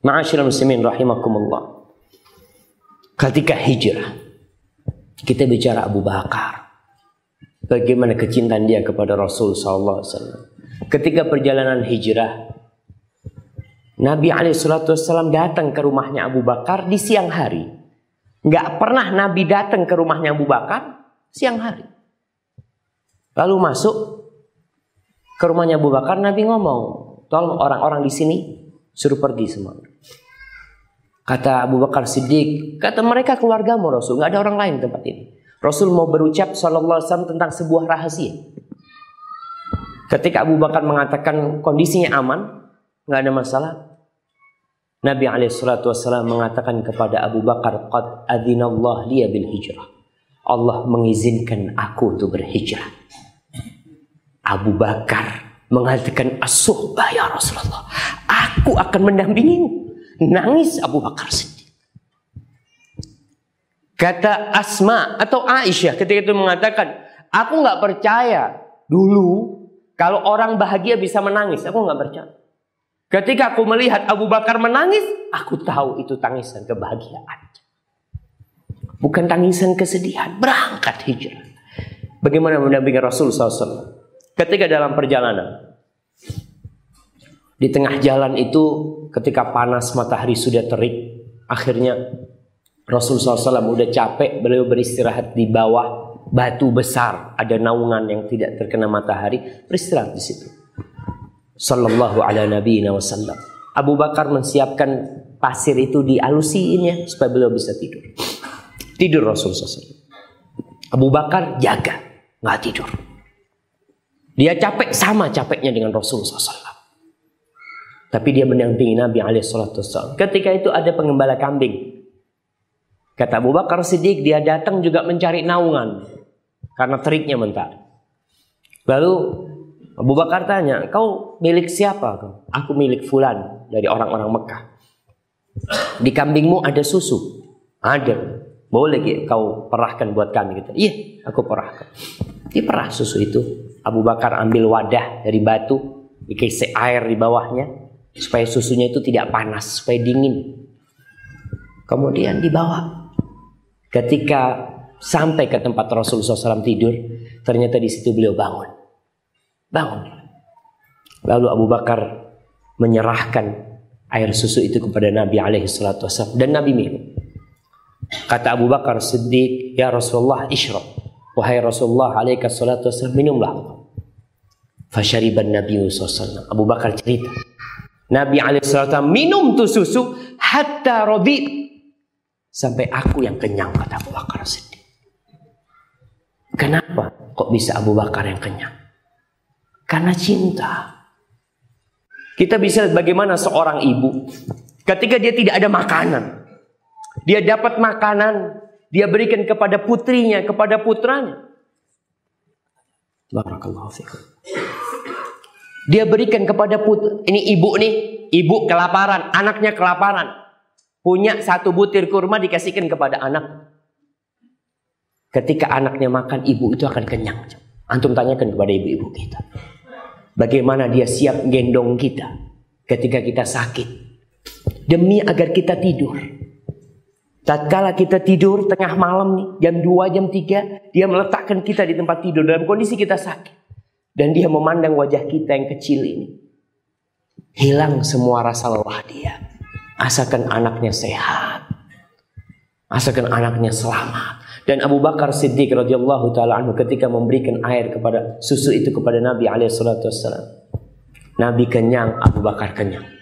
Ma'asyiral muslimin rahimakumullah. Ketika hijrah, kita bicara Abu Bakar. Bagaimana kecintaan dia kepada Rasul sallallahu alaihi wasallam. Ketika perjalanan hijrah, Nabi Alaihissalam datang ke rumahnya Abu Bakar di siang hari. Nggak pernah Nabi datang ke rumahnya Abu Bakar siang hari. Lalu masuk ke rumahnya Abu Bakar, Nabi ngomong, tolong orang-orang di sini suruh pergi semua. Kata Abu Bakar Siddiq, kata mereka keluarga mau Rasul, nggak ada orang lain di tempat ini. Rasul mau berucap Sallallahu Alaihi tentang sebuah rahasia. Ketika Abu Bakar mengatakan kondisinya aman, nggak ada masalah, Nabi Alaihissalam mengatakan kepada Abu Bakar, "Qad adzinallah liya bil hijrah." Allah mengizinkan aku untuk berhijrah. Abu Bakar mengatakan, "As-suhbah ya Rasulullah. Aku akan mendampingimu." Nangis Abu Bakar sedih. Kata Asma atau Aisyah ketika itu mengatakan, "Aku nggak percaya dulu kalau orang bahagia bisa menangis. Aku nggak percaya." Ketika aku melihat Abu Bakar menangis, aku tahu itu tangisan kebahagiaan. Bukan tangisan kesedihan, berangkat hijrah. Bagaimana mendampingi Rasul SAW? Ketika dalam perjalanan, di tengah jalan itu ketika panas matahari sudah terik, akhirnya Rasul SAW udah capek, beliau beristirahat di bawah batu besar, ada naungan yang tidak terkena matahari, beristirahat di situ. Sallallahu ala nabi wasallam. Abu Bakar mensiapkan pasir itu dialusiin ya supaya beliau bisa tidur. Tidur Rasul SAW. Abu Bakar jaga, nggak tidur. Dia capek sama capeknya dengan Rasul SAW. Tapi dia mendampingi Nabi SAW. Ketika itu ada pengembala kambing. Kata Abu Bakar Siddiq, dia datang juga mencari naungan. Karena teriknya mentari. Lalu Abu Bakar tanya, kau milik siapa? Aku milik fulan dari orang-orang Mekah. Di kambingmu ada susu? Ada. Boleh kau perahkan buat kami. Iya, aku perahkan. Diperah susu itu. Abu Bakar ambil wadah dari batu, dikasih air di bawahnya supaya susunya itu tidak panas, supaya dingin. Kemudian dibawa. Ketika sampai ke tempat Rasulullah SAW tidur, ternyata di situ beliau bangun. Bangun. Lalu Abu Bakar menyerahkan air susu itu kepada Nabi alaihi salatu wasallam dan Nabi minum. Kata Abu Bakar Siddiq, "Ya Rasulullah, isyrab." Wahai Rasulullah alaihi salatu wasallam, minumlah. Fasyariban Nabi SAW. Abu Bakar cerita. Nabi wasallam minum tuh susu hatta rodi sampai aku yang kenyang kata Abu Bakar Siddiq. Kenapa kok bisa Abu Bakar yang kenyang? Karena cinta. Kita bisa lihat bagaimana seorang ibu ketika dia tidak ada makanan. Dia dapat makanan, dia berikan kepada putrinya, kepada putranya. Barakallahu fikum. Dia berikan kepada put ini ibu nih, ibu kelaparan, anaknya kelaparan. Punya satu butir kurma dikasihkan kepada anak. Ketika anaknya makan, ibu itu akan kenyang. Antum tanyakan kepada ibu-ibu kita. Bagaimana dia siap gendong kita ketika kita sakit. Demi agar kita tidur. Tatkala kita tidur tengah malam nih, jam 2, jam 3, dia meletakkan kita di tempat tidur dalam kondisi kita sakit. Dan dia memandang wajah kita yang kecil ini. Hilang semua rasa lelah dia. Asalkan anaknya sehat. Asalkan anaknya selamat. Dan Abu Bakar Siddiq radhiyallahu taala anhu ketika memberikan air kepada susu itu kepada Nabi alaihi salatu. Nabi kenyang, Abu Bakar kenyang.